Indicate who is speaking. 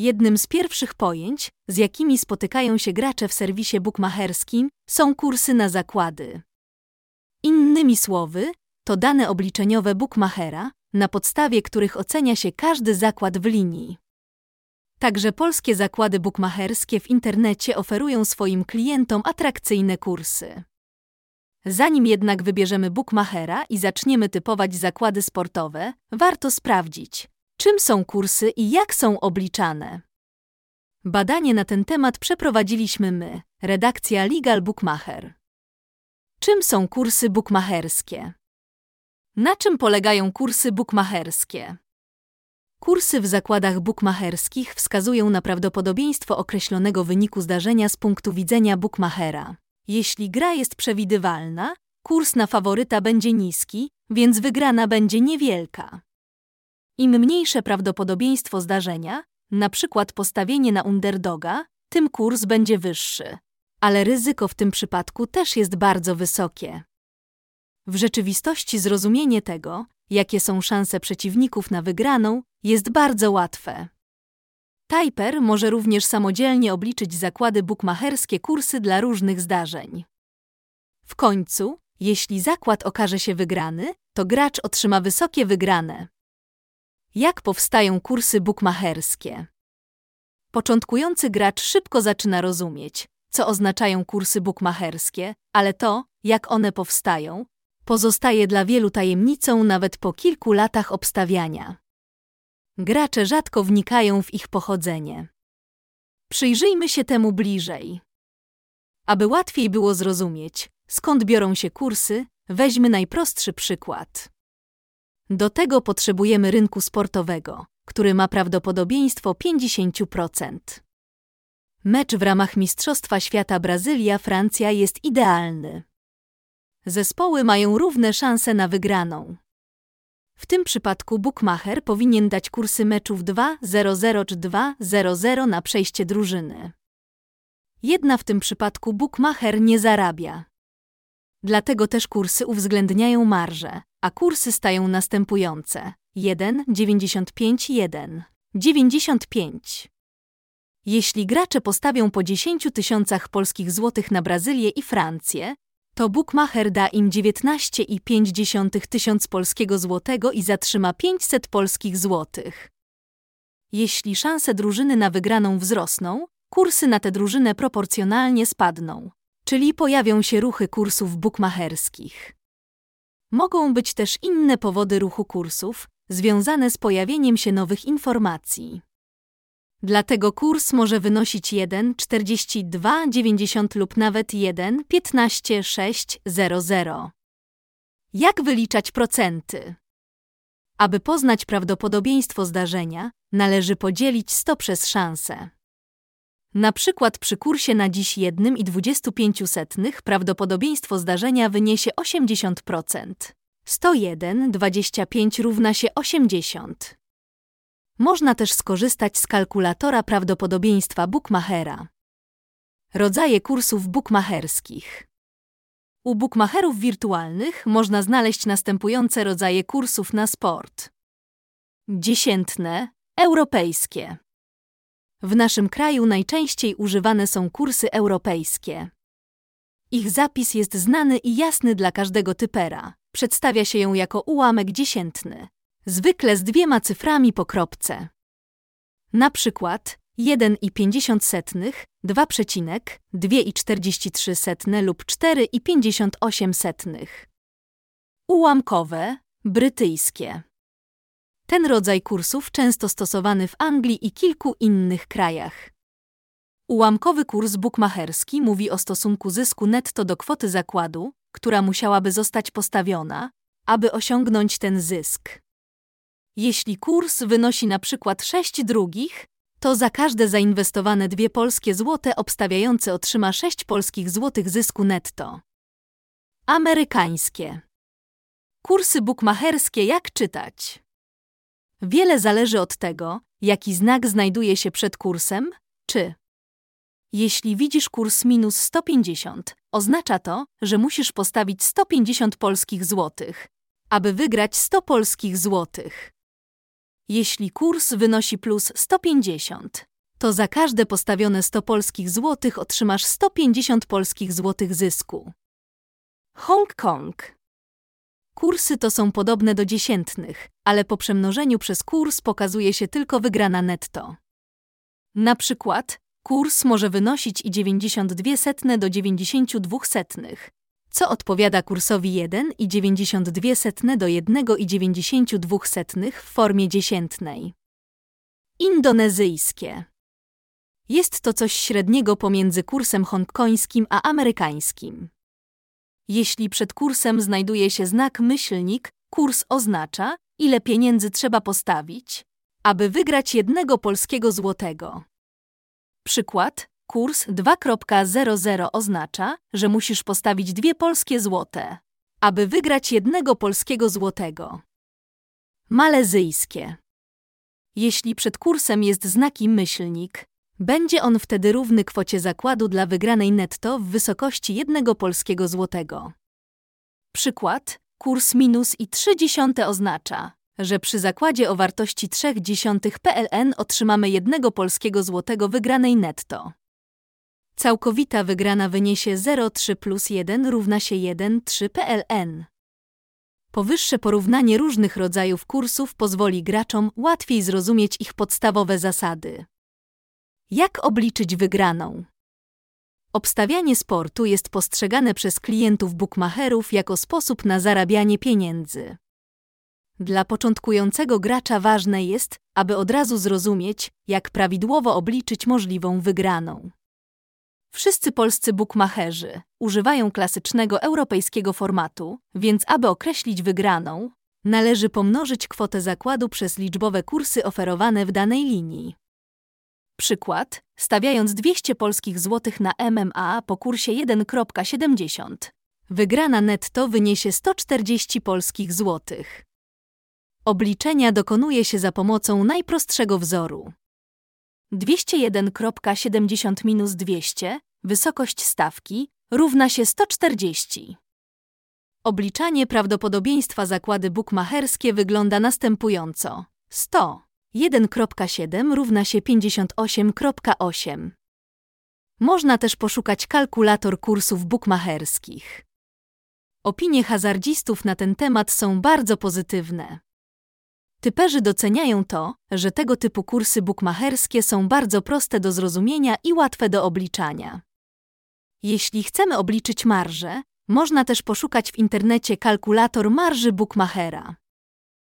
Speaker 1: Jednym z pierwszych pojęć, z jakimi spotykają się gracze w serwisie bukmacherskim, są kursy na zakłady. Innymi słowy, to dane obliczeniowe bukmachera, na podstawie których ocenia się każdy zakład w linii. Także polskie zakłady bukmacherskie w internecie oferują swoim klientom atrakcyjne kursy. Zanim jednak wybierzemy bukmachera i zaczniemy typować zakłady sportowe, warto sprawdzić, czym są kursy i jak są obliczane. Badanie na ten temat przeprowadziliśmy my, redakcja Legal Bookmacher. Czym są kursy bukmacherskie? Na czym polegają kursy bukmacherskie? Kursy w zakładach bukmacherskich wskazują na prawdopodobieństwo określonego wyniku zdarzenia z punktu widzenia bukmachera. Jeśli gra jest przewidywalna, kurs na faworyta będzie niski, więc wygrana będzie niewielka. Im mniejsze prawdopodobieństwo zdarzenia, przykład postawienie na underdoga, tym kurs będzie wyższy. Ale ryzyko w tym przypadku też jest bardzo wysokie. W rzeczywistości zrozumienie tego, jakie są szanse przeciwników na wygraną, jest bardzo łatwe. Typer może również samodzielnie obliczyć zakłady bukmacherskie kursy dla różnych zdarzeń. W końcu, jeśli zakład okaże się wygrany, to gracz otrzyma wysokie wygrane. Jak powstają kursy bukmacherskie? Początkujący gracz szybko zaczyna rozumieć, co oznaczają kursy bukmacherskie, ale to, jak one powstają, pozostaje dla wielu tajemnicą nawet po kilku latach obstawiania. Gracze rzadko wnikają w ich pochodzenie. Przyjrzyjmy się temu bliżej. Aby łatwiej było zrozumieć, skąd biorą się kursy, weźmy najprostszy przykład. Do tego potrzebujemy rynku sportowego, który ma prawdopodobieństwo 50%. Mecz w ramach Mistrzostwa Świata Brazylia-Francja jest idealny. Zespoły mają równe szanse na wygraną. W tym przypadku bookmacher powinien dać kursy meczów 2-0-0 czy 2-0-0 na przejście drużyny. Jedna w tym przypadku bookmacher nie zarabia. Dlatego też kursy uwzględniają marże, a kursy stają następujące: 1, 95, 1, 95. Jeśli gracze postawią po 10 tysiącach polskich złotych na Brazylię i Francję, to Bookmacher da im 19,5 tysiąc polskiego złotego i zatrzyma 500 polskich złotych. Jeśli szanse drużyny na wygraną wzrosną, kursy na tę drużynę proporcjonalnie spadną, czyli pojawią się ruchy kursów bukmacherskich. Mogą być też inne powody ruchu kursów, związane z pojawieniem się nowych informacji. Dlatego kurs może wynosić 1, 42, 90 lub nawet 1, 15, 6, 0, 0. Jak wyliczać procenty? Aby poznać prawdopodobieństwo zdarzenia, należy podzielić 100 przez szansę. Na przykład przy kursie na dziś 1,25 prawdopodobieństwo zdarzenia wyniesie 80%. 101, 25 równa się 80. Można też skorzystać z kalkulatora prawdopodobieństwa bookmachera. Rodzaje kursów bookmacherskich. U bookmacherów wirtualnych można znaleźć następujące rodzaje kursów na sport. Dziesiętne, europejskie. W naszym kraju najczęściej używane są kursy europejskie. Ich zapis jest znany i jasny dla każdego typera. Przedstawia się ją jako ułamek dziesiętny zwykle z dwiema cyframi po kropce. Na przykład 1,50, 2 przecinek, 2,43 lub 4,58. Ułamkowe, brytyjskie. Ten rodzaj kursów często stosowany w Anglii i kilku innych krajach. Ułamkowy kurs bukmacherski mówi o stosunku zysku netto do kwoty zakładu, która musiałaby zostać postawiona, aby osiągnąć ten zysk. Jeśli kurs wynosi na przykład 6 drugich, to za każde zainwestowane dwie polskie złote obstawiający otrzyma 6 polskich złotych zysku netto. Amerykańskie. Kursy bukmacherskie jak czytać? Wiele zależy od tego, jaki znak znajduje się przed kursem, czy. Jeśli widzisz kurs minus 150, oznacza to, że musisz postawić 150 polskich złotych, aby wygrać 100 polskich złotych. Jeśli kurs wynosi plus 150, to za każde postawione 100 polskich złotych otrzymasz 150 polskich złotych zysku. Hongkong. Kursy to są podobne do dziesiętnych, ale po przemnożeniu przez kurs pokazuje się tylko wygrana netto. Na przykład kurs może wynosić i 92 setne do 92 setnych, co odpowiada kursowi 1 i 92 setne do 1 i 92 setnych w formie dziesiętnej. Indonezyjskie. Jest to coś średniego pomiędzy kursem hongkońskim a amerykańskim. Jeśli przed kursem znajduje się znak myślnik, kurs oznacza, ile pieniędzy trzeba postawić, aby wygrać jednego polskiego złotego. Przykład: kurs 2.00 oznacza, że musisz postawić dwie polskie złote, aby wygrać jednego polskiego złotego. Malezyjskie. Jeśli przed kursem jest znaki myślnik, będzie on wtedy równy kwocie zakładu dla wygranej netto w wysokości jednego polskiego złotego. Przykład: kurs minus i 3 dziesiąte oznacza, że przy zakładzie o wartości 3 dziesiątych PLN otrzymamy jednego polskiego złotego wygranej netto. Całkowita wygrana wyniesie 0,3 plus 1 równa się 1,3 PLN. Powyższe porównanie różnych rodzajów kursów pozwoli graczom łatwiej zrozumieć ich podstawowe zasady. Jak obliczyć wygraną? Obstawianie sportu jest postrzegane przez klientów bookmacherów jako sposób na zarabianie pieniędzy. Dla początkującego gracza ważne jest, aby od razu zrozumieć, jak prawidłowo obliczyć możliwą wygraną. Wszyscy polscy bookmacherzy używają klasycznego europejskiego formatu, więc aby określić wygraną, należy pomnożyć kwotę zakładu przez liczbowe kursy oferowane w danej linii. Przykład, stawiając 200 polskich złotych na MMA po kursie 1.70. Wygrana netto wyniesie 140 polskich złotych. Obliczenia dokonuje się za pomocą najprostszego wzoru. 201.70 minus 200, wysokość stawki, równa się 140. Obliczanie prawdopodobieństwa zakłady bukmacherskie wygląda następująco. 100. 1.7 równa się 58.8. Można też poszukać kalkulator kursów bukmacherskich. Opinie hazardzistów na ten temat są bardzo pozytywne. Typerzy doceniają to, że tego typu kursy bukmacherskie są bardzo proste do zrozumienia i łatwe do obliczania. Jeśli chcemy obliczyć marżę, można też poszukać w internecie kalkulator marży bukmachera.